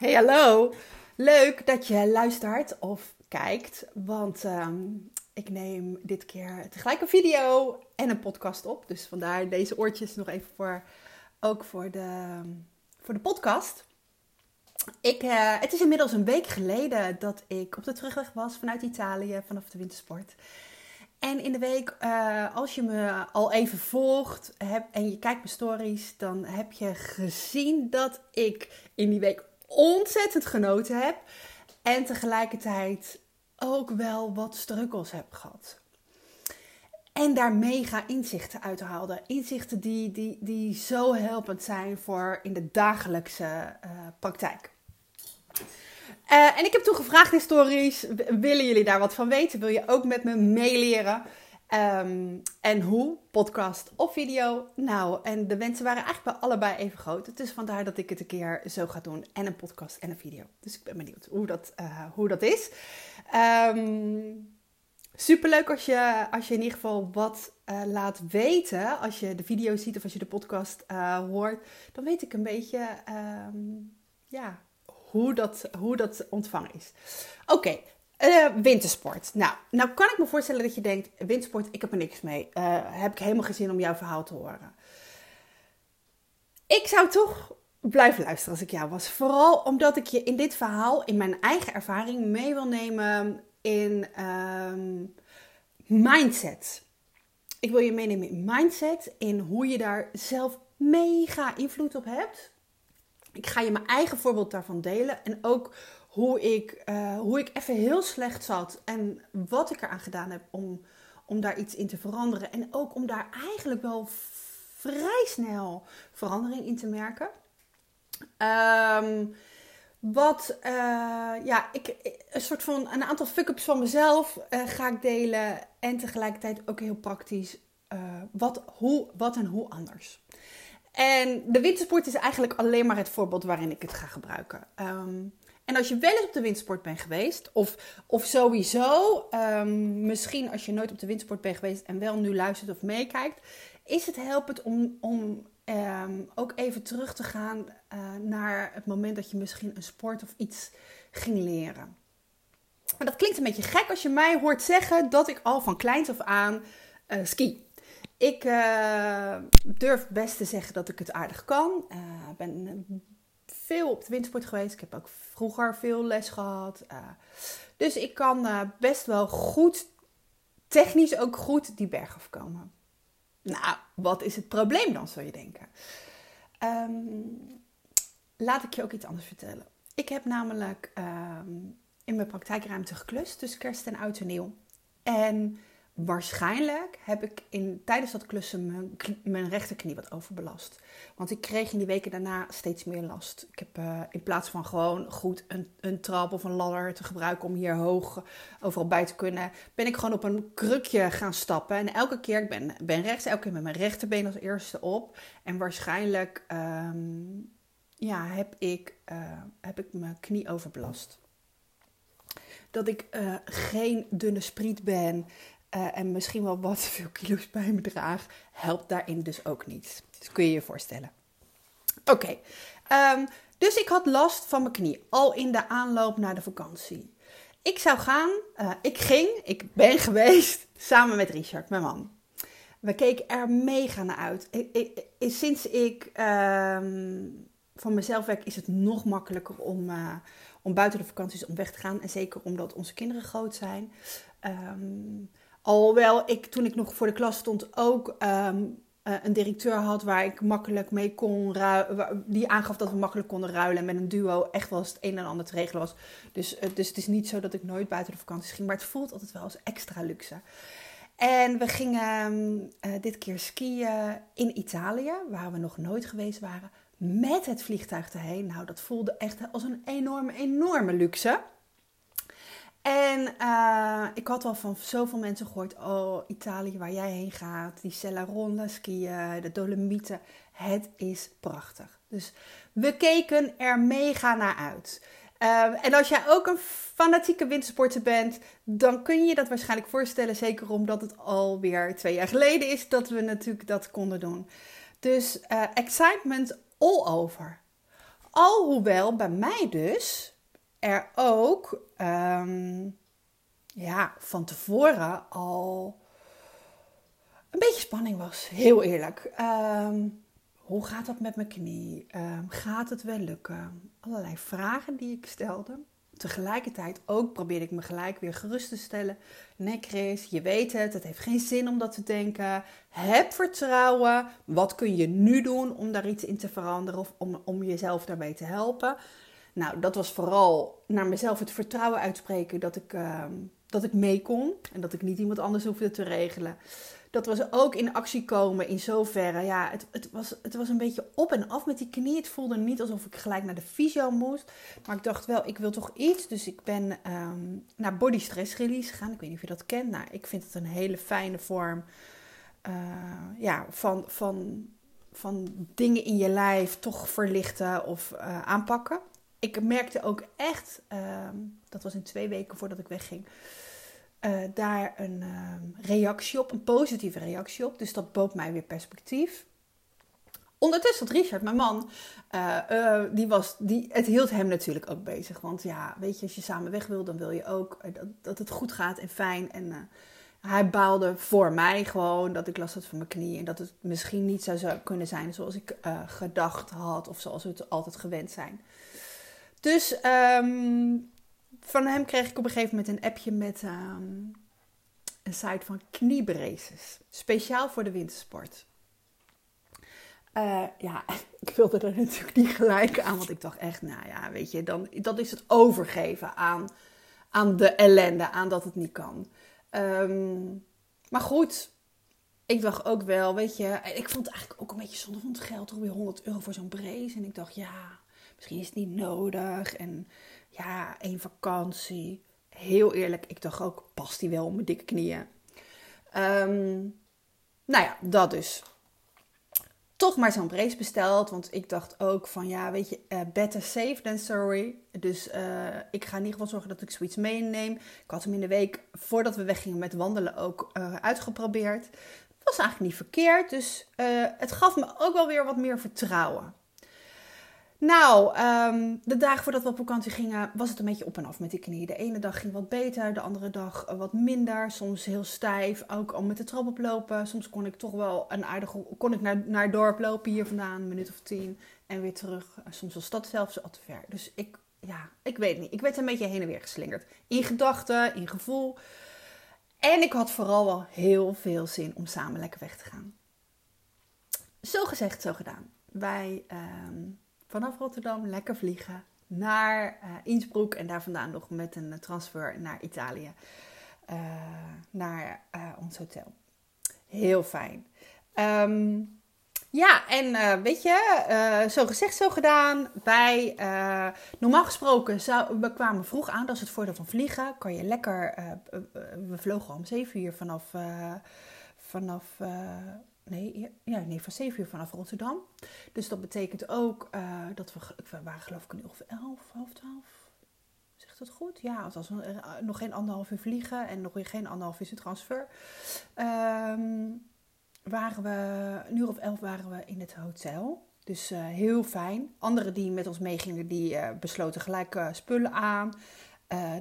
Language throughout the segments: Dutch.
Hey, hallo. Leuk dat je luistert of kijkt, want ehm, ik neem dit keer tegelijk een video en een podcast op. Dus vandaar deze oortjes nog even voor, ook voor de, voor de podcast. Ik, uh, het is inmiddels een week geleden dat ik op de terugweg was vanuit Italië, vanaf de wintersport. En in de week, uh, als je me al even volgt heb, en je kijkt mijn stories, dan heb je gezien dat ik in die week ontzettend genoten heb. En tegelijkertijd ook wel wat strukkels heb gehad. En daar mega inzichten uit haalde. Inzichten die, die, die zo helpend zijn voor in de dagelijkse uh, praktijk. Uh, en ik heb toen gevraagd in stories, willen jullie daar wat van weten? Wil je ook met me meeleren? Um, en hoe? Podcast of video? Nou, en de wensen waren eigenlijk bij allebei even groot. Het is vandaar dat ik het een keer zo ga doen. En een podcast en een video. Dus ik ben benieuwd hoe dat, uh, hoe dat is. Um, superleuk als je, als je in ieder geval wat uh, laat weten. Als je de video ziet of als je de podcast uh, hoort. Dan weet ik een beetje um, ja, hoe, dat, hoe dat ontvangen is. Oké. Uh, wintersport. Nou, nou kan ik me voorstellen dat je denkt: wintersport, ik heb er niks mee. Uh, heb ik helemaal geen zin om jouw verhaal te horen. Ik zou toch blijven luisteren als ik jou was. Vooral omdat ik je in dit verhaal, in mijn eigen ervaring, mee wil nemen in um, mindset. Ik wil je meenemen in mindset, in hoe je daar zelf mega invloed op hebt. Ik ga je mijn eigen voorbeeld daarvan delen en ook hoe ik, uh, hoe ik even heel slecht zat en wat ik eraan gedaan heb om, om daar iets in te veranderen. En ook om daar eigenlijk wel vrij snel verandering in te merken. Um, wat, uh, ja, ik, een soort van een aantal fuck-ups van mezelf uh, ga ik delen. En tegelijkertijd ook heel praktisch wat, hoe, wat en hoe anders. En de wintersport is eigenlijk alleen maar het voorbeeld waarin ik het ga gebruiken. Um, en als je wel eens op de windsport bent geweest, of, of sowieso, um, misschien als je nooit op de windsport bent geweest en wel nu luistert of meekijkt, is het helpend om, om um, ook even terug te gaan uh, naar het moment dat je misschien een sport of iets ging leren. Maar dat klinkt een beetje gek als je mij hoort zeggen dat ik al van kleins af aan uh, ski. Ik uh, durf best te zeggen dat ik het aardig kan. Ik uh, ben veel op de wintersport geweest. Ik heb ook vroeger veel les gehad. Uh, dus ik kan uh, best wel goed, technisch ook goed, die berg afkomen. Nou, wat is het probleem dan, zou je denken? Um, laat ik je ook iets anders vertellen. Ik heb namelijk um, in mijn praktijkruimte geklust tussen kerst en oud nieuw. En waarschijnlijk heb ik in, tijdens dat klussen mijn, mijn rechterknie wat overbelast. Want ik kreeg in die weken daarna steeds meer last. Ik heb uh, in plaats van gewoon goed een, een trap of een ladder te gebruiken om hier hoog overal bij te kunnen, ben ik gewoon op een krukje gaan stappen. En elke keer, ik ben, ben rechts, elke keer met mijn rechterbeen als eerste op. En waarschijnlijk um, ja, heb, ik, uh, heb ik mijn knie overbelast. Dat ik uh, geen dunne spriet ben. Uh, en misschien wel wat veel kilo's bij me draag, helpt daarin dus ook niet. Dus kun je je voorstellen. Oké, um, dus ik had last van mijn knie al in de aanloop naar de vakantie. Ik zou gaan, uh, ik ging, ik ben geweest samen met Richard, mijn man. We keken er mega naar uit. Sinds ik um, van mezelf werk, is het nog makkelijker om, uh, om buiten de vakanties om weg te gaan. En zeker omdat onze kinderen groot zijn. Um, Alhoewel ik toen ik nog voor de klas stond ook um, uh, een directeur had waar ik makkelijk mee kon ruilen. Die aangaf dat we makkelijk konden ruilen. En met een duo echt wel eens het een en ander te regelen was. Dus, uh, dus het is niet zo dat ik nooit buiten de vakanties ging. Maar het voelt altijd wel als extra luxe. En we gingen uh, dit keer skiën in Italië, waar we nog nooit geweest waren. Met het vliegtuig erheen. Nou, dat voelde echt als een enorme, enorme luxe. En uh, ik had al van zoveel mensen gehoord: oh, Italië, waar jij heen gaat, die Cellaronda skiën, de Dolomieten. Het is prachtig. Dus we keken er mega naar uit. Uh, en als jij ook een fanatieke wintersporter bent, dan kun je je dat waarschijnlijk voorstellen. Zeker omdat het alweer twee jaar geleden is dat we natuurlijk dat konden doen. Dus uh, excitement all over. Alhoewel bij mij dus er ook ehm, ja, van tevoren al een beetje spanning was. Heel eerlijk. Ehm, hoe gaat dat met mijn knie? Ehm, gaat het wel lukken? Allerlei vragen die ik stelde. Tegelijkertijd ook probeerde ik me gelijk weer gerust te stellen. Nee, Chris, je weet het. Het heeft geen zin om dat te denken. Heb vertrouwen. Wat kun je nu doen om daar iets in te veranderen of om, om jezelf daarbij te helpen? Nou, dat was vooral naar mezelf het vertrouwen uitspreken dat ik, ehm, dat ik mee kon en dat ik niet iemand anders hoefde te regelen dat was ook in actie komen in zoverre. Ja, het, het, was, het was een beetje op en af met die knie. Het voelde niet alsof ik gelijk naar de fysio moest. Maar ik dacht wel, ik wil toch iets. Dus ik ben um, naar body stress release gegaan. Ik weet niet of je dat kent. Nou, ik vind het een hele fijne vorm uh, ja, van, van, van dingen in je lijf toch verlichten of uh, aanpakken. Ik merkte ook echt, uh, dat was in twee weken voordat ik wegging uh, daar een uh, reactie op, een positieve reactie op. Dus dat bood mij weer perspectief. Ondertussen had Richard, mijn man, uh, die was, die, het hield hem natuurlijk ook bezig. Want ja, weet je, als je samen weg wil, dan wil je ook dat, dat het goed gaat en fijn. En hij baalde voor mij gewoon dat ik last had van mijn knie. En dat het misschien niet zou kunnen zijn zoals ik gedacht had of zoals we het altijd gewend zijn. Dus um, van hem kreeg ik op een gegeven moment een appje met ehm, een site van kniebraces. Speciaal voor de wintersport. Uh, ja, ik wilde er natuurlijk niet gelijk aan, want ik dacht echt, nou ja, weet je, dan, dat is het overgeven aan, aan de ellende, aan dat het niet kan. Um, maar goed, ik dacht ook wel, weet je, ik vond het eigenlijk ook een beetje zonde van het geld, toch weer 100 euro voor zo'n brace. En ik dacht, ja, misschien is het niet nodig. En ja, één vakantie. Heel eerlijk, ik dacht ook, past die wel op mijn dikke knieën? Um, nou ja, dat dus. Toch maar zo'n brace besteld, want ik dacht ook van ja, weet je, uh, better safe than sorry. Dus uh, ik ga in ieder geval zorgen dat ik zoiets meeneem. Ik had hem in de week voordat we weggingen met wandelen ook uh, uitgeprobeerd. Was eigenlijk niet verkeerd, dus het gaf me ook wel weer wat meer vertrouwen. Nou, um, de dagen voordat we op vakantie gingen, was het een beetje op en af met die knie. De ene dag ging wat beter, de andere dag eh, wat minder. Soms heel stijf, ook al met de trap oplopen. Soms kon ik toch wel een aardige, kon ik naar, naar het dorp lopen hier vandaan, een minuut of tien. En weer terug. Soms was dat zelfs al te ver. Dus ik, ja, ik weet niet. Ik werd een beetje heen en weer geslingerd. In gedachten, in gevoel. En ik had vooral wel heel veel zin om samen lekker weg te gaan. Zo gezegd, zo gedaan. Wij... Um, vanaf Rotterdam lekker vliegen naar uh, Innsbruck en daar vandaan nog met een transfer naar Italië, uh, naar uh, ons hotel. Heel fijn. Um, ja, en weet je, zo gezegd, zo gedaan. Wij, normaal gesproken, zou, we kwamen vroeg aan. Dat is het voordeel van vliegen. Kan je lekker, we vlogen om 7 uur vanaf, vanaf Nee, ja, nee, van 7 uur vanaf Rotterdam. Dus dat betekent ook uh, dat we, we waren geloof ik een uur of 11, half 12. Zegt dat goed? Ja, als we uh, nog geen anderhalf uur vliegen en nog geen anderhalf uur transfer. Um, waren we, een uur of 11 waren we in het hotel. Dus uh, heel fijn. Anderen die met ons meegingen, die besloten gelijk spullen aan.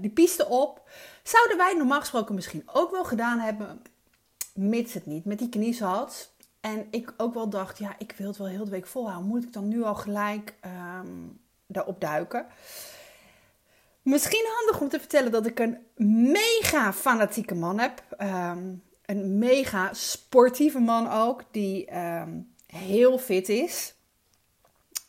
die piste op. Zouden wij normaal gesproken misschien ook wel gedaan hebben, mits het niet met die knie zat. En ik ook wel dacht, ja, ik wil het wel heel de week volhouden. Moet ik dan nu al gelijk um, daarop duiken? Misschien handig om te vertellen dat ik een mega fanatieke man heb. Um, een mega sportieve man ook, die um, heel fit is.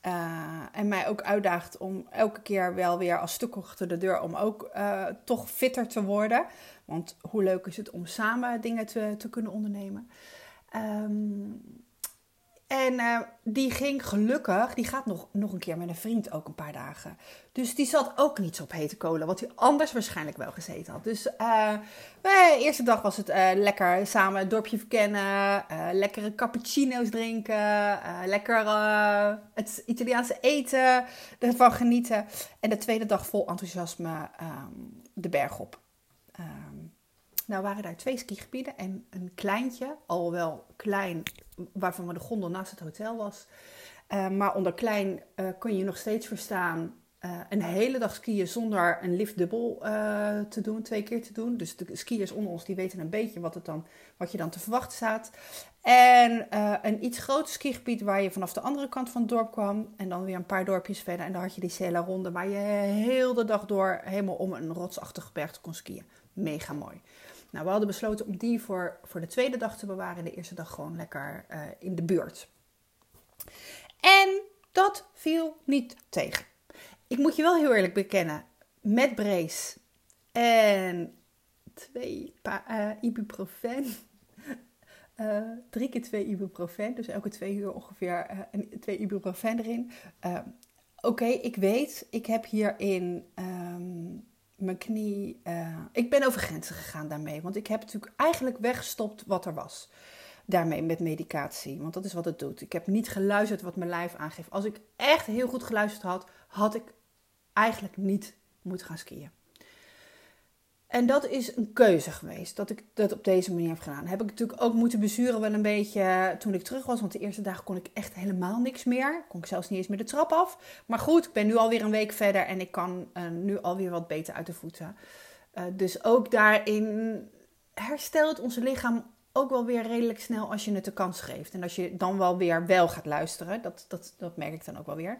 Uh, en mij ook uitdaagt om elke keer wel weer als stuk achter de deur om ook uh, toch fitter te worden. Want hoe leuk is het om samen dingen te, te kunnen ondernemen. Um, en uh, die ging gelukkig, die gaat nog, nog een keer met een vriend ook een paar dagen. Dus die zat ook niet op hete kolen, wat hij anders waarschijnlijk wel gezeten had. Dus de eerste dag was het lekker samen het dorpje verkennen, lekkere cappuccino's drinken, lekker het Italiaanse eten ervan genieten. En de tweede dag vol enthousiasme um, de berg op. Nou waren daar twee skigebieden en een kleintje, al wel klein, waarvan de gondel naast het hotel was. Uh, maar onder klein uh, kun je nog steeds verstaan uh, een hele dag skiën zonder een liftdubbel te doen, twee keer te doen. Dus de skiers onder ons die weten een beetje wat, het dan, wat je dan te verwachten staat. En een iets groter skigebied waar je vanaf de andere kant van het dorp kwam. En dan weer een paar dorpjes verder. En dan had je die Sela Ronde waar je heel de dag door helemaal om een rotsachtig berg kon skiën. Mega mooi. Nou, we hadden besloten om die voor, voor de tweede dag te bewaren. De eerste dag gewoon lekker in de buurt. En dat viel niet tegen. Ik moet je wel heel eerlijk bekennen. Met brace en twee uh, ibuprofen. Uh, drie keer twee ibuprofen. Dus elke twee uur ongeveer twee ibuprofen erin. Oké, ik weet, ik heb hierin um, mijn knie. ik ben over grenzen gegaan daarmee. Want ik heb natuurlijk eigenlijk weggestopt wat er was daarmee met medicatie. Want dat is wat het doet. Ik heb niet geluisterd wat mijn lijf aangeeft. Als ik echt heel goed geluisterd had, had ik eigenlijk niet moeten gaan skiën. En dat is een keuze geweest, dat ik dat op deze manier heb gedaan. Heb ik natuurlijk ook moeten bezuren wel een beetje toen ik terug was. Want de eerste dagen kon ik echt helemaal niks meer. Kon ik zelfs niet eens meer de trap af. Maar goed, ik ben nu alweer een week verder en ik kan uh, nu alweer wat beter uit de voeten. Uh, dus ook daarin herstelt onze lichaam ook wel weer redelijk snel als je het de kans geeft. En als je dan wel weer wel gaat luisteren. Dat, dat, dat merk ik dan ook wel weer.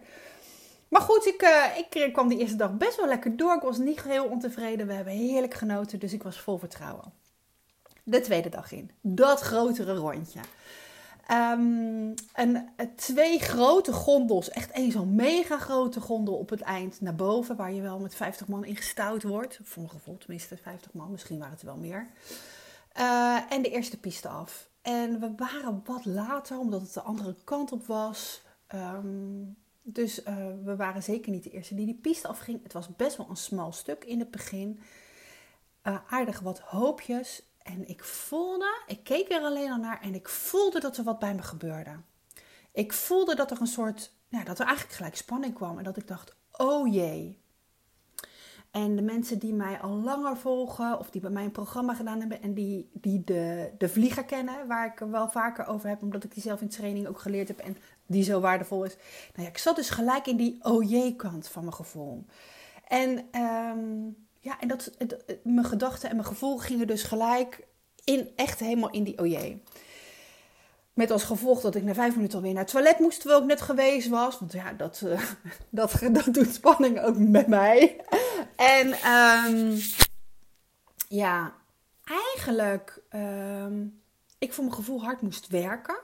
Maar goed, ik, uh, ik kwam die eerste dag best wel lekker door. Ik was niet heel ontevreden. We hebben heerlijk genoten, dus ik was vol vertrouwen. De tweede dag in. Dat grotere rondje. Um, twee grote gondels. Echt één zo'n mega grote gondel op het eind naar boven. Waar je wel met 50 man in gestouwd wordt. Voor mijn gevoel tenminste 50 man. Misschien waren het er wel meer. Uh, en de eerste piste af. En we waren wat later, omdat het de andere kant op was. Um, dus uh, we waren zeker niet de eerste die die piste afging. Het was best wel een smal stuk in het begin. Uh, aardig wat hoopjes. En ik voelde, ik keek er alleen al naar en ik voelde dat er wat bij me gebeurde. Ik voelde dat er een soort, ja, dat er eigenlijk gelijk spanning kwam. En dat ik dacht, oh jee, en de mensen die mij al langer volgen of die bij mij een programma gedaan hebben en die, die de, de vlieger kennen, waar ik wel vaker over heb, omdat ik die zelf in training ook geleerd heb en die zo waardevol is. Nou ja, ik zat dus gelijk in die oh kant van mijn gevoel. En, um, ja, en dat, mijn gedachten en mijn gevoel gingen dus gelijk in, echt helemaal in die oh met als gevolg dat ik na vijf minuten alweer naar het toilet moest, terwijl ik net geweest was. Want ja, dat, uh, dat, dat doet spanning ook met mij. En um, ja, eigenlijk, um, ik voor mijn gevoel hard moest werken.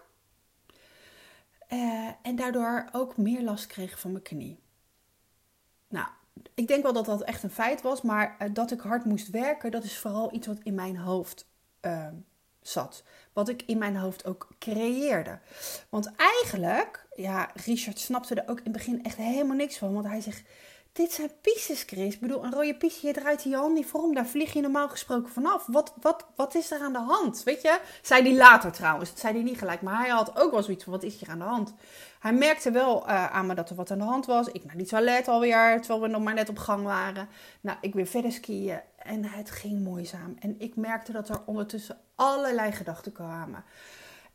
Uh, en daardoor ook meer last kreeg van mijn knie. Nou, ik denk wel dat dat echt een feit was, maar uh, dat ik hard moest werken, dat is vooral iets wat in mijn hoofd uh, zat. Wat ik in mijn hoofd ook creëerde. Want eigenlijk, ja, Richard snapte er ook in het begin echt helemaal niks van. Want hij zegt, dit zijn pistes, Chris. Ik bedoel, een rode piste, je draait je hand niet voor om. Daar vlieg je normaal gesproken vanaf. Wat, wat, wat is er aan de hand? Weet je? Zei hij later trouwens. Dat zei hij niet gelijk. Maar hij had ook wel zoiets van, wat is hier aan de hand? Hij merkte wel uh, aan me dat er wat aan de hand was. Ik naar die toilet alweer, terwijl we nog maar net op gang waren. Nou, ik weer verder skiën. En het ging moeizaam. En ik merkte dat er ondertussen allerlei gedachten kwamen.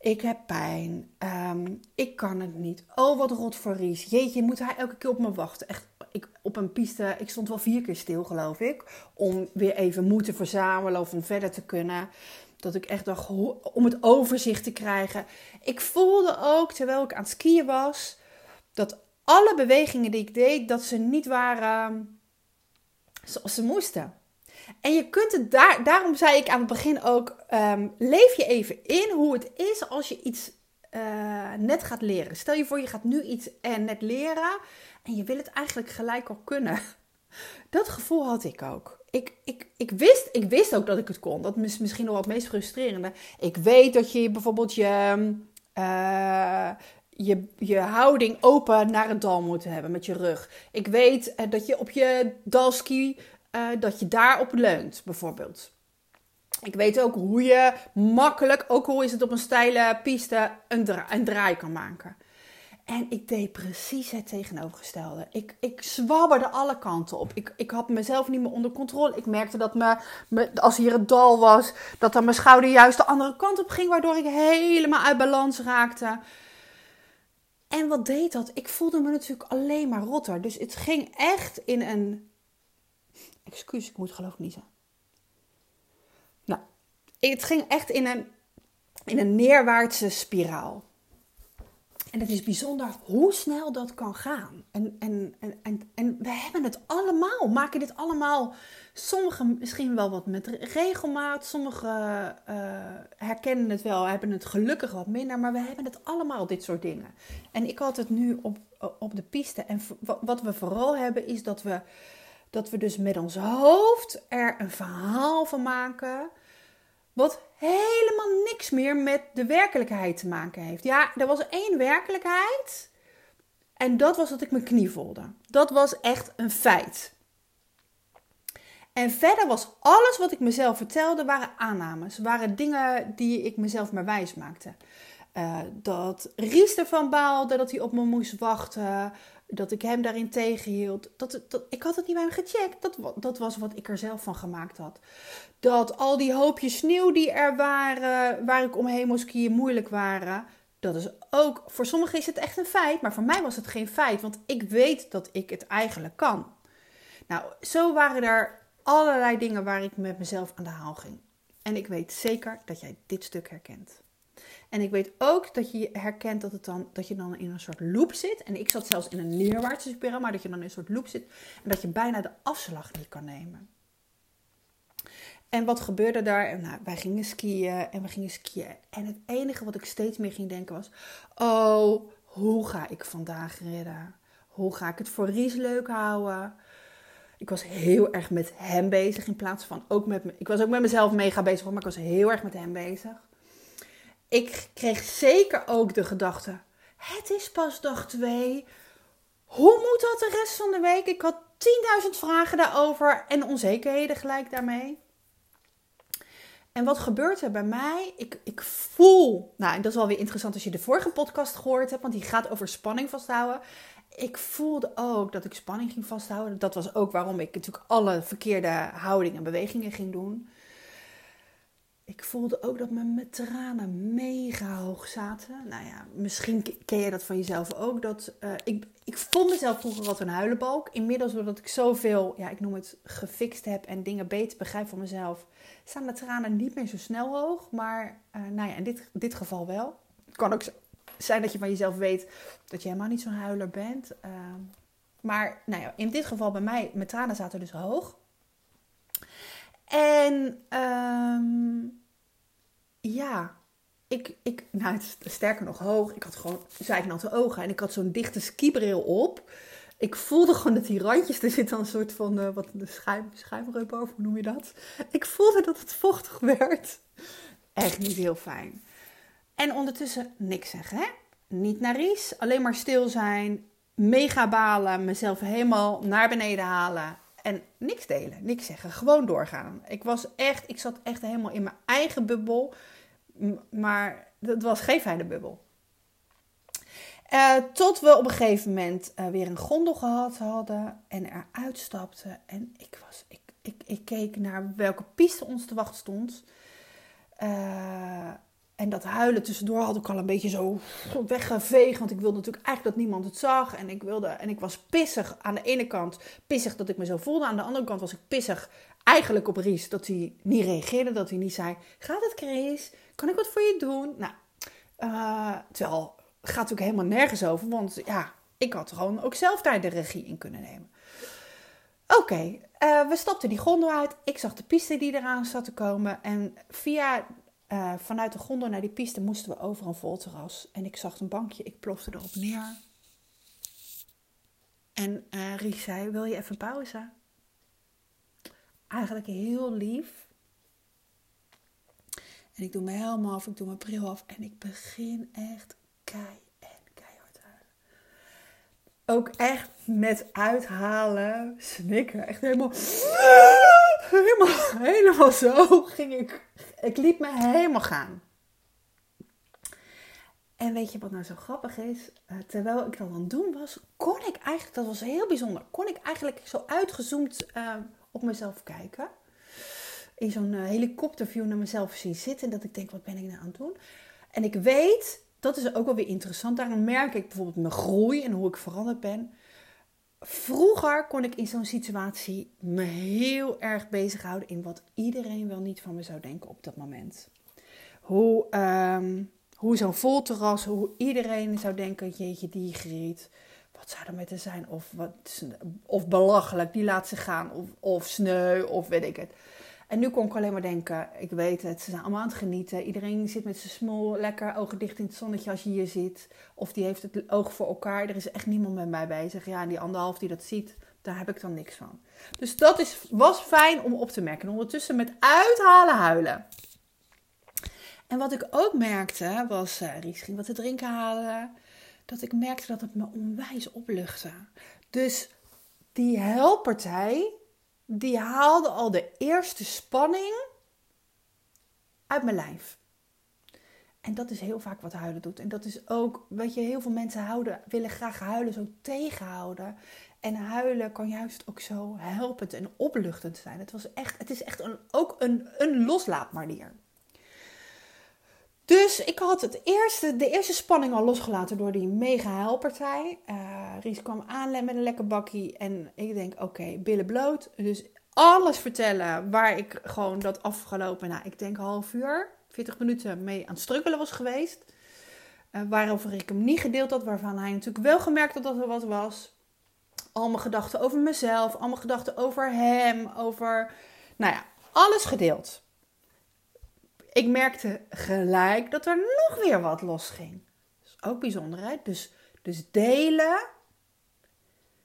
Ik heb pijn. Um, ik kan het niet. Oh, wat rot voor Ries. Jeetje, moet hij elke keer op me wachten? Echt, ik, op een piste, ik stond wel vier keer stil, geloof ik. Om weer even moed te verzamelen of om verder te kunnen. Dat ik echt dacht, om het overzicht te krijgen. Ik voelde ook, terwijl ik aan het skiën was, dat alle bewegingen die ik deed, dat ze niet waren zoals ze moesten. En je kunt het daar, daarom zei ik aan het begin ook, um, leef je even in hoe het is als je iets uh, net gaat leren. Stel je voor, je gaat nu iets uh, net leren en je wil het eigenlijk gelijk al kunnen. Dat gevoel had ik ook. Ik, ik, ik, wist, ik wist ook dat ik het kon. Dat is misschien nog wel het meest frustrerende. Ik weet dat je bijvoorbeeld je, uh, je, je houding open naar een dal moet hebben met je rug. Ik weet dat je op je dalski uh, dat je daarop leunt, bijvoorbeeld. Ik weet ook hoe je makkelijk, ook hoe is het op een steile piste, een, een draai kan maken. En ik deed precies het tegenovergestelde. Ik, ik zwabberde alle kanten op. Ik, ik had mezelf niet meer onder controle. Ik merkte dat me, me, als hier het dal was, dat dan mijn schouder juist de andere kant op ging, waardoor ik helemaal uit balans raakte. En wat deed dat? Ik voelde me natuurlijk alleen maar rotter. Dus het ging echt in een. Excuus, ik moet geloof ik niezen. Nou, het ging echt in een, in een neerwaartse spiraal. En het is bijzonder hoe snel dat kan gaan. En, en, en, en, en we hebben het allemaal, maken dit allemaal. Sommigen misschien wel wat met regelmaat, sommigen uh, herkennen het wel, hebben het gelukkig wat minder, maar we hebben het allemaal, dit soort dingen. En ik had het nu op, op de piste. En wat we vooral hebben is dat we, dat we dus met ons hoofd er een verhaal van maken wat helemaal niks meer met de werkelijkheid te maken heeft. Ja, er was één werkelijkheid. En dat was dat ik mijn knie voelde. Dat was echt een feit. En verder was alles wat ik mezelf vertelde, waren aannames. Waren dingen die ik mezelf maar wijs maakte. Uh, dat Ries ervan baalde dat hij op me moest wachten dat ik hem daarin tegenhield. Dat, ik had het niet bij hem gecheckt. Dat, dat was wat ik er zelf van gemaakt had. Dat al die hoopjes sneeuw die er waren, waar ik omheen moest skiën, moeilijk waren. Dat is ook, voor sommigen is het echt een feit, maar voor mij was het geen feit, want ik weet dat ik het eigenlijk kan. Nou, zo waren er allerlei dingen waar ik met mezelf aan de haal ging. En ik weet zeker dat jij dit stuk herkent. En ik weet ook dat je herkent dat, het dan, dat je dan in een soort loop zit. En ik zat zelfs in een neerwaartse spiraal, maar dat je dan in een soort loop zit. En dat je bijna de afslag niet kan nemen. En wat gebeurde daar? Nou, wij gingen skiën en we gingen skiën. En het enige wat ik steeds meer ging denken was: Oh, hoe ga ik vandaag redden? Hoe ga ik het voor Ries leuk houden? Ik was heel erg met hem bezig in plaats van ook met me. Ik was ook met mezelf mega bezig, maar ik was heel erg met hem bezig ik kreeg zeker ook de gedachte: het is pas dag 2. Hoe moet dat de rest van de week? Ik had 10.000 vragen daarover en onzekerheden gelijk daarmee. En wat gebeurt er bij mij? Ik, ik voel, nou, en dat is wel weer interessant als je de vorige podcast gehoord hebt, want die gaat over spanning vasthouden. Ik voelde ook dat ik spanning ging vasthouden. Dat was ook waarom ik natuurlijk alle verkeerde houdingen en bewegingen ging doen ik voelde ook dat mijn tranen mega hoog zaten. Nou ja, misschien ken je dat van jezelf ook. Dat, uh, ik, ik vond mezelf vroeger wat een huilenbalk. Inmiddels, doordat ik zoveel, ja, ik noem het, gefixt heb en dingen beter begrijp van mezelf, staan de tranen niet meer zo snel hoog. Maar uh, nou ja, in dit, dit geval wel. Het kan ook zijn dat je van jezelf weet dat je helemaal niet zo'n huiler bent. Uh, maar nou ja, in dit geval bij mij, mijn tranen zaten dus hoog. En um, ja, ik, ik, nou, sterker nog hoog. Ik had gewoon zijknatte ogen en ik had zo'n dichte skibril op. Ik voelde gewoon dat die randjes, er zit dan een soort van, uh, wat de schuim, over, hoe noem je dat? Ik voelde dat het vochtig werd. Echt niet heel fijn. En ondertussen niks zeggen, hè? Niet naar Ries, alleen maar stil zijn, mega balen, mezelf helemaal naar beneden halen en niks delen, niks zeggen, gewoon doorgaan. Ik was echt, ik zat echt helemaal in mijn eigen bubbel. Maar het was geen fijne bubbel. Uh, tot we op een gegeven moment uh, weer een gondel gehad hadden en eruit stapten. En ik, was, ik, ik, ik keek naar welke piste ons te wachten stond. Uh, en dat huilen tussendoor had ik al een beetje zo weggeveegd. Want ik wilde natuurlijk eigenlijk dat niemand het zag. En ik, wilde, en ik was pissig aan de ene kant. Pissig dat ik me zo voelde. Aan de andere kant was ik pissig eigenlijk op Ries. Dat hij niet reageerde. Dat hij niet zei, gaat het Chris? Kan ik wat voor je doen? Nou, uh, terwijl gaat natuurlijk helemaal nergens over. Want ja, ik had gewoon ook zelf daar de regie in kunnen nemen. Oké, uh, we stapten die gondel uit. Ik zag de piste die eraan zat te komen. En via uh, vanuit de gondel naar die piste moesten we over een vol terras. En ik zag een bankje, ik plofte erop neer. En uh, zei, wil je even pauze? Eigenlijk heel lief. En ik doe mijn helm af, ik doe mijn bril af. En ik begin echt kei en keihard huilen. Ook echt met uithalen, snikken. Echt helemaal helemaal, helemaal zo ging ik. Ik liet me helemaal gaan. En weet je wat nou zo grappig is? Uh, terwijl ik dat aan het doen was, kon ik eigenlijk, dat was heel bijzonder, kon ik eigenlijk zo uitgezoomd uh, op mezelf kijken. In zo'n uh, helikopterview naar mezelf zien zitten. En dat ik denk, wat ben ik nou aan het doen? En ik weet dat is ook wel weer interessant. Daarom merk ik bijvoorbeeld mijn groei en hoe ik veranderd ben. Vroeger kon ik in zo'n situatie me heel erg bezighouden in wat iedereen wel niet van me zou denken op dat moment. Hoe, um, hoe zo'n volterras, hoe iedereen zou denken, jeetje die griet, wat zou er met haar zijn? Of, wat, of belachelijk, die laat ze gaan, of, of sneu, of weet ik het. En nu kon ik alleen maar denken, ik weet het, ze zijn allemaal aan het genieten. Iedereen zit met zijn smol lekker ogen dicht in het zonnetje als je hier zit. Of die heeft het oog voor elkaar. Er is echt niemand met mij bezig. Ja, en die anderhalf die dat ziet, daar heb ik dan niks van. Dus dat is, was fijn om op te merken. ondertussen met uithalen huilen. En wat ik ook merkte, was, uh, Ries ging wat te drinken halen. Dat ik merkte dat het me onwijs opluchtte. Dus die helpertij, die haalde al de eerste spanning uit mijn lijf. En dat is heel vaak wat huilen doet. En dat is ook, weet je, heel veel mensen houden, willen graag huilen zo tegenhouden. En huilen kan juist ook zo helpend en opluchtend zijn. Het, was echt, het is echt een, ook een, een loslaatmanier. Dus ik had het eerste, de eerste spanning al losgelaten door die mega helpertij. Uh, Ries kwam aan met een lekker bakkie. En ik denk, oké, billen bloot. Dus alles vertellen waar ik gewoon dat afgelopen, nou, ik denk half uur, 40 minuten mee aan het strukkelen was geweest. Uh, waarover ik hem niet gedeeld had, waarvan hij natuurlijk wel gemerkt had dat er wat was. Al mijn gedachten over mezelf, al mijn gedachten over hem, over, nou ja, alles gedeeld ik merkte gelijk dat er nog weer wat losging. Dat is ook bijzonderheid. Dus, dus delen.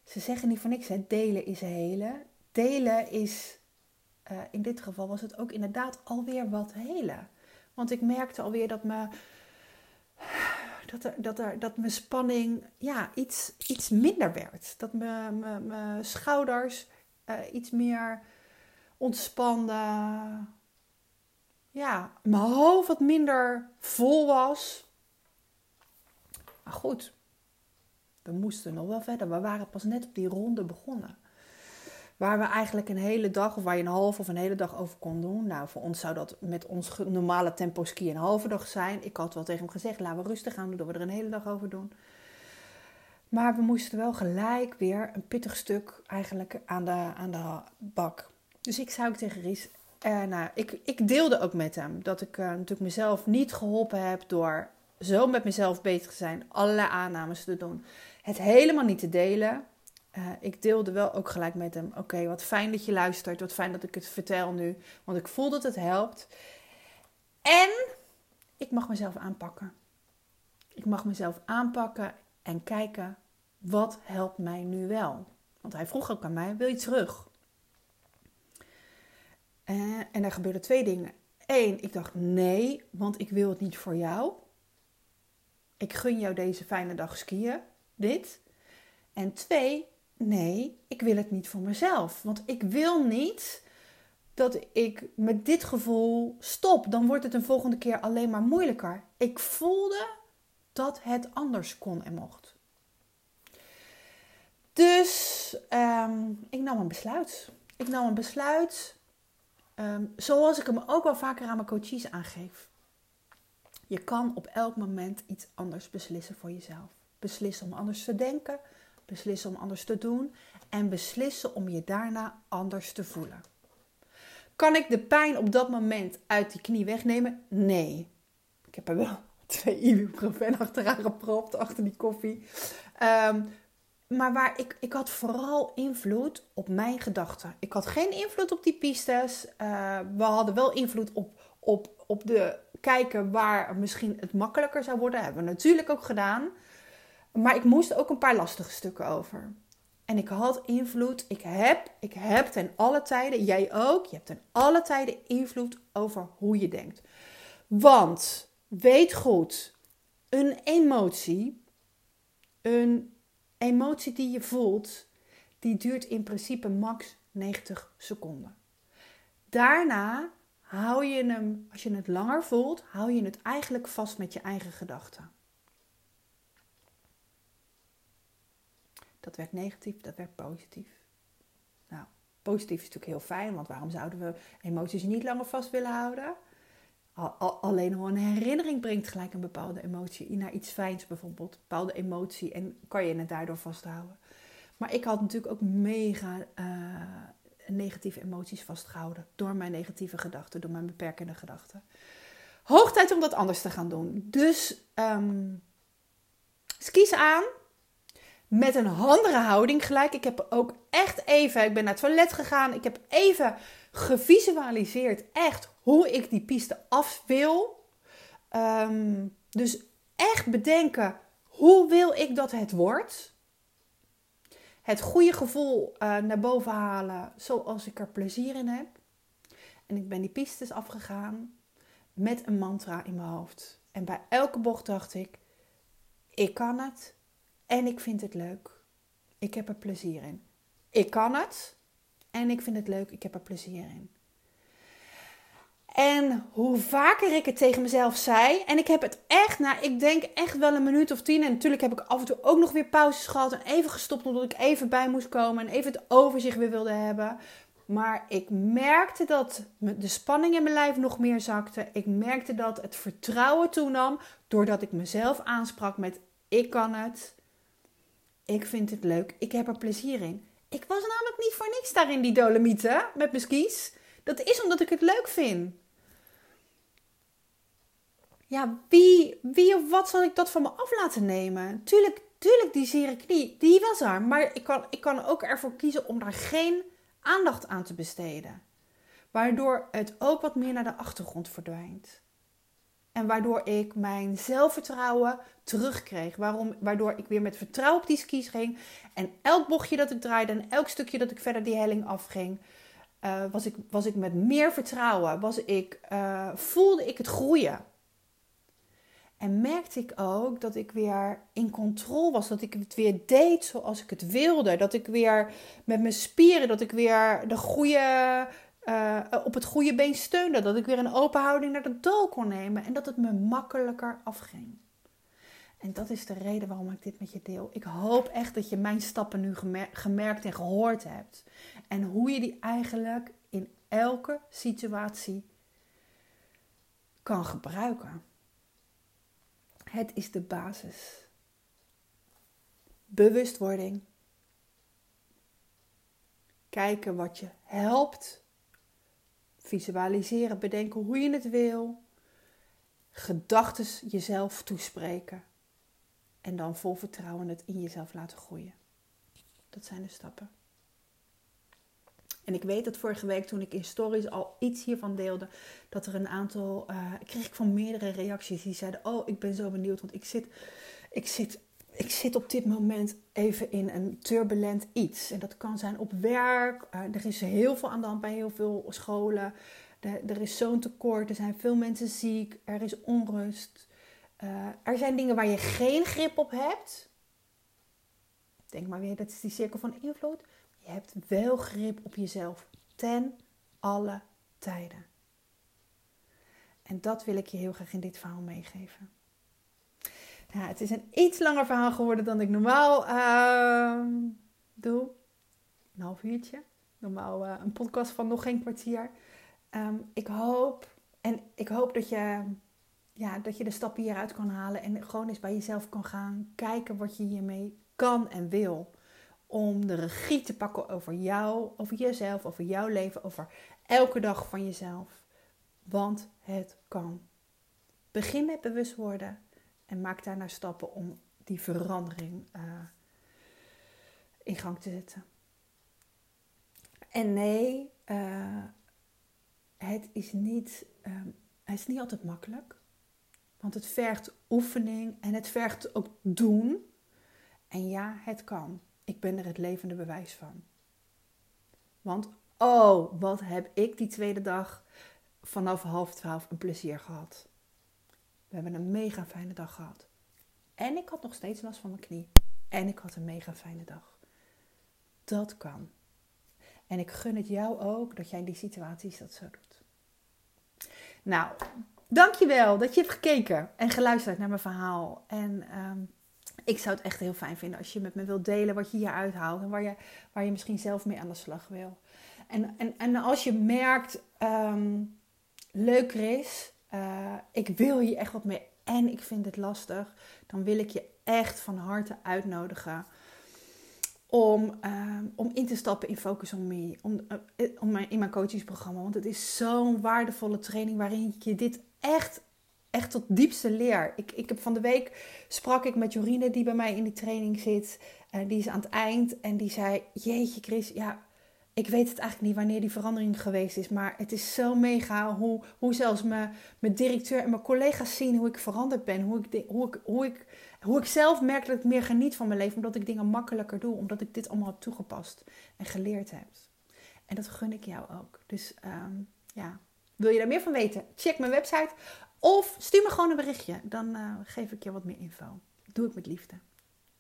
Ze zeggen niet van niks, hè? delen is helen. Delen is, uh, in dit geval was het ook inderdaad alweer wat helen. Want ik merkte alweer dat me, dat er, dat dat mijn spanning ja, iets, iets minder werd. Dat mijn, mijn, schouders uh, iets meer ontspanden ja, mijn hoofd wat minder vol was. Maar goed, we moesten nog wel verder. We waren pas net op die ronde begonnen. Waar we eigenlijk een hele dag, of waar je een halve of een hele dag over kon doen. Nou, voor ons zou dat met ons normale tempo ski een halve dag zijn. Ik had wel tegen hem gezegd, laten we rustig gaan doen, dat we er een hele dag over doen. Maar we moesten wel gelijk weer een pittig stuk eigenlijk aan de, aan de bak. Dus ik zei ook tegen Ries, uh, nou, ik, ik deelde ook met hem dat ik uh, natuurlijk mezelf niet geholpen heb door zo met mezelf bezig te zijn, allerlei aannames te doen, het helemaal niet te delen. Uh, ik deelde wel ook gelijk met hem: Oké, wat fijn dat je luistert, wat fijn dat ik het vertel nu, want ik voel dat het helpt. En ik mag mezelf aanpakken. Ik mag mezelf aanpakken en kijken wat helpt mij nu wel. Want hij vroeg ook aan mij: Wil je terug? Uh, en er gebeurden twee dingen. Eén, ik dacht nee, want ik wil het niet voor jou. Ik gun jou deze fijne dag skiën, dit. En twee, nee, ik wil het niet voor mezelf. Want ik wil niet dat ik met dit gevoel stop. Dan wordt het een volgende keer alleen maar moeilijker. Ik voelde dat het anders kon en mocht. Dus um, ik nam een besluit. Ik nam een besluit Ehm, zoals ik hem ook wel vaker aan mijn coaches aangeef. Je kan op elk moment iets anders beslissen voor jezelf. Beslissen om anders te denken, beslissen om anders te doen en beslissen om je daarna anders te voelen. Kan ik de pijn op dat moment uit die knie wegnemen? Nee. Ik heb er wel twee ibuprofen achteraan gepropt, achter die koffie. Um, maar waar ik, ik had vooral invloed op mijn gedachten. Ik had geen invloed op die pistes. Uh, we hadden wel invloed op, op, op de kijken waar misschien het makkelijker zou worden. Hebben we natuurlijk ook gedaan. Maar ik moest ook een paar lastige stukken over. En ik had invloed. Ik heb, ik heb ten alle tijden, jij ook, je hebt ten alle tijden invloed over hoe je denkt. Want weet goed, een emotie, een emotie die je voelt, die duurt in principe max 90 seconden. Daarna hou je hem, als je het langer voelt, hou je het eigenlijk vast met je eigen gedachten. Dat werkt negatief, dat werkt positief. Nou, positief is natuurlijk heel fijn, want waarom zouden we emoties niet langer vast willen houden? Alleen al een herinnering brengt gelijk een bepaalde emotie. Naar iets fijns bijvoorbeeld. Een bepaalde emotie. En kan je het daardoor vasthouden. Maar ik had natuurlijk ook mega uh, negatieve emoties vastgehouden. Door mijn negatieve gedachten. Door mijn beperkende gedachten. Hoog tijd om dat anders te gaan doen. Dus um, aan. Met een handige houding gelijk. Ik heb ook echt even, ik ben naar het toilet gegaan. Ik heb even gevisualiseerd echt hoe ik die piste af wil. Ehm, dus echt bedenken, hoe wil ik dat het wordt? Het goede gevoel uh, naar boven halen zoals ik er plezier in heb. En ik ben die pistes afgegaan met een mantra in mijn hoofd. En bij elke bocht dacht ik, ik kan het en ik vind het leuk. Ik heb er plezier in. Ik kan het en ik vind het leuk. Ik heb er plezier in. En hoe vaker ik het tegen mezelf zei, en ik heb het echt, nou, ik denk echt wel een minuut of tien. En natuurlijk heb ik af en toe ook nog weer pauzes gehad en even gestopt omdat ik even bij moest komen en even het overzicht weer wilde hebben. Maar ik merkte dat de spanning in mijn lijf nog meer zakte. Ik merkte dat het vertrouwen toenam doordat ik mezelf aansprak met ik kan het. Ik vind het leuk. Ik heb er plezier in. Ik was namelijk niet voor niks daar in die Dolomieten met mijn skis. Dat is omdat ik het leuk vind. Ja, wie, wie of wat zal ik dat van me af laten nemen? Tuurlijk, tuurlijk die zere knie, die was er. Maar ik kan, ik kan ook ervoor kiezen om daar geen aandacht aan te besteden. Waardoor het ook wat meer naar de achtergrond verdwijnt. En waardoor ik mijn zelfvertrouwen terugkreeg. Waarom, waardoor ik weer met vertrouwen op die skis ging. En elk bochtje dat ik draaide en elk stukje dat ik verder die helling afging, uh, was, ik, was ik met meer vertrouwen. Was ik, uh, voelde ik het groeien. En merkte ik ook dat ik weer in controle was. Dat ik het weer deed zoals ik het wilde. Dat ik weer met mijn spieren, dat ik weer de goede, uh, op het goede been steunde. Dat ik weer een open houding naar de doel kon nemen. En dat het me makkelijker afging. En dat is de reden waarom ik dit met je deel. Ik hoop echt dat je mijn stappen nu gemerkt en gehoord hebt. En hoe je die eigenlijk in elke situatie kan gebruiken. Het is de basis. Bewustwording. Kijken wat je helpt. Visualiseren, bedenken hoe je het wil. Gedachten jezelf toespreken. En dan vol vertrouwen het in jezelf laten groeien. Dat zijn de stappen. En ik weet dat vorige week toen ik in stories al iets hiervan deelde, dat er een aantal, uh, kreeg ik van meerdere reacties die zeiden, oh ik ben zo benieuwd, want ik zit, ik zit, ik zit op dit moment even in een turbulent iets. En dat kan zijn op werk, uh, er is heel veel aan de hand bij heel veel scholen, er is zo'n tekort, er zijn veel mensen ziek, er is onrust. Uh, er zijn dingen waar je geen grip op hebt. Denk maar weer, dat is die cirkel van invloed. Je hebt wel grip op jezelf. Ten alle tijden. En dat wil ik je heel graag in dit verhaal meegeven. Ja, het is een iets langer verhaal geworden dan ik normaal uh, doe. Een half uurtje. Normaal uh, een podcast van nog geen kwartier. Um, ik hoop en ik hoop dat je ja, dat je de stappen hieruit kan halen en gewoon eens bij jezelf kan gaan kijken wat je hiermee kan en wil. Om de regie te pakken over jou, over jezelf, over jouw leven, over elke dag van jezelf. Want het kan. Begin met bewust worden en maak daarna stappen om die verandering uh, in gang te zetten. En nee, uh, het, is niet, uh, het is niet altijd makkelijk. Want het vergt oefening en het vergt ook doen. En ja, het kan. Ik ben er het levende bewijs van. Want oh, wat heb ik die tweede dag vanaf half twaalf een plezier gehad. We hebben een mega fijne dag gehad. En ik had nog steeds last van mijn knie. En ik had een mega fijne dag. Dat kan. En ik gun het jou ook dat jij in die situaties dat zo doet. Nou, Dankjewel dat je hebt gekeken en geluisterd naar mijn verhaal. En ehm, ik zou het echt heel fijn vinden als je met me wilt delen wat je hier uithaalt en waar je, waar je misschien zelf mee aan de slag wil. En, en, en als je merkt, um, leuker is, eh, ik wil hier echt wat mee en ik vind het lastig, dan wil ik je echt van harte uitnodigen om, ehm, om in te stappen in Focus on Me, om, mijn, in mijn coachingsprogramma. Want het is zo'n waardevolle training waarin je dit echt, echt tot diepste leer. Ik, ik heb van de week sprak ik met Jorine die bij mij in die training zit. Uh, die is aan het eind en die zei, jeetje Chris, ja, ik weet het eigenlijk niet wanneer die verandering geweest is. Maar het is zo mega hoe, hoe zelfs mijn, mijn directeur en mijn collega's zien hoe ik veranderd ben. Hoe ik, hoe, ik, hoe, ik, hoe ik zelf merk dat ik meer geniet van mijn leven. Omdat ik dingen makkelijker doe. Omdat ik dit allemaal heb toegepast en geleerd heb. En dat gun ik jou ook. Dus um, ja, wil je daar meer van weten? Check mijn website. Of stuur me gewoon een berichtje. Dan uh, geef ik je wat meer info. Doe ik met liefde.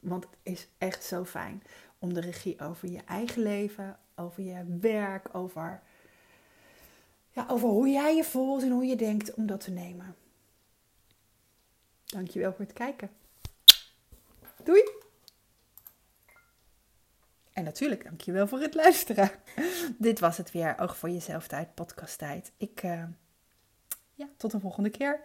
Want het is echt zo fijn om de regie over je eigen leven, over je werk, over, ja, over hoe jij je voelt en hoe je denkt om dat te nemen. Dankjewel voor het kijken. Doei! En natuurlijk dankjewel voor het luisteren. Dit was het weer, Oog voor Jezelf tijd, podcast tijd. Ik, uh, ja, tot de volgende keer.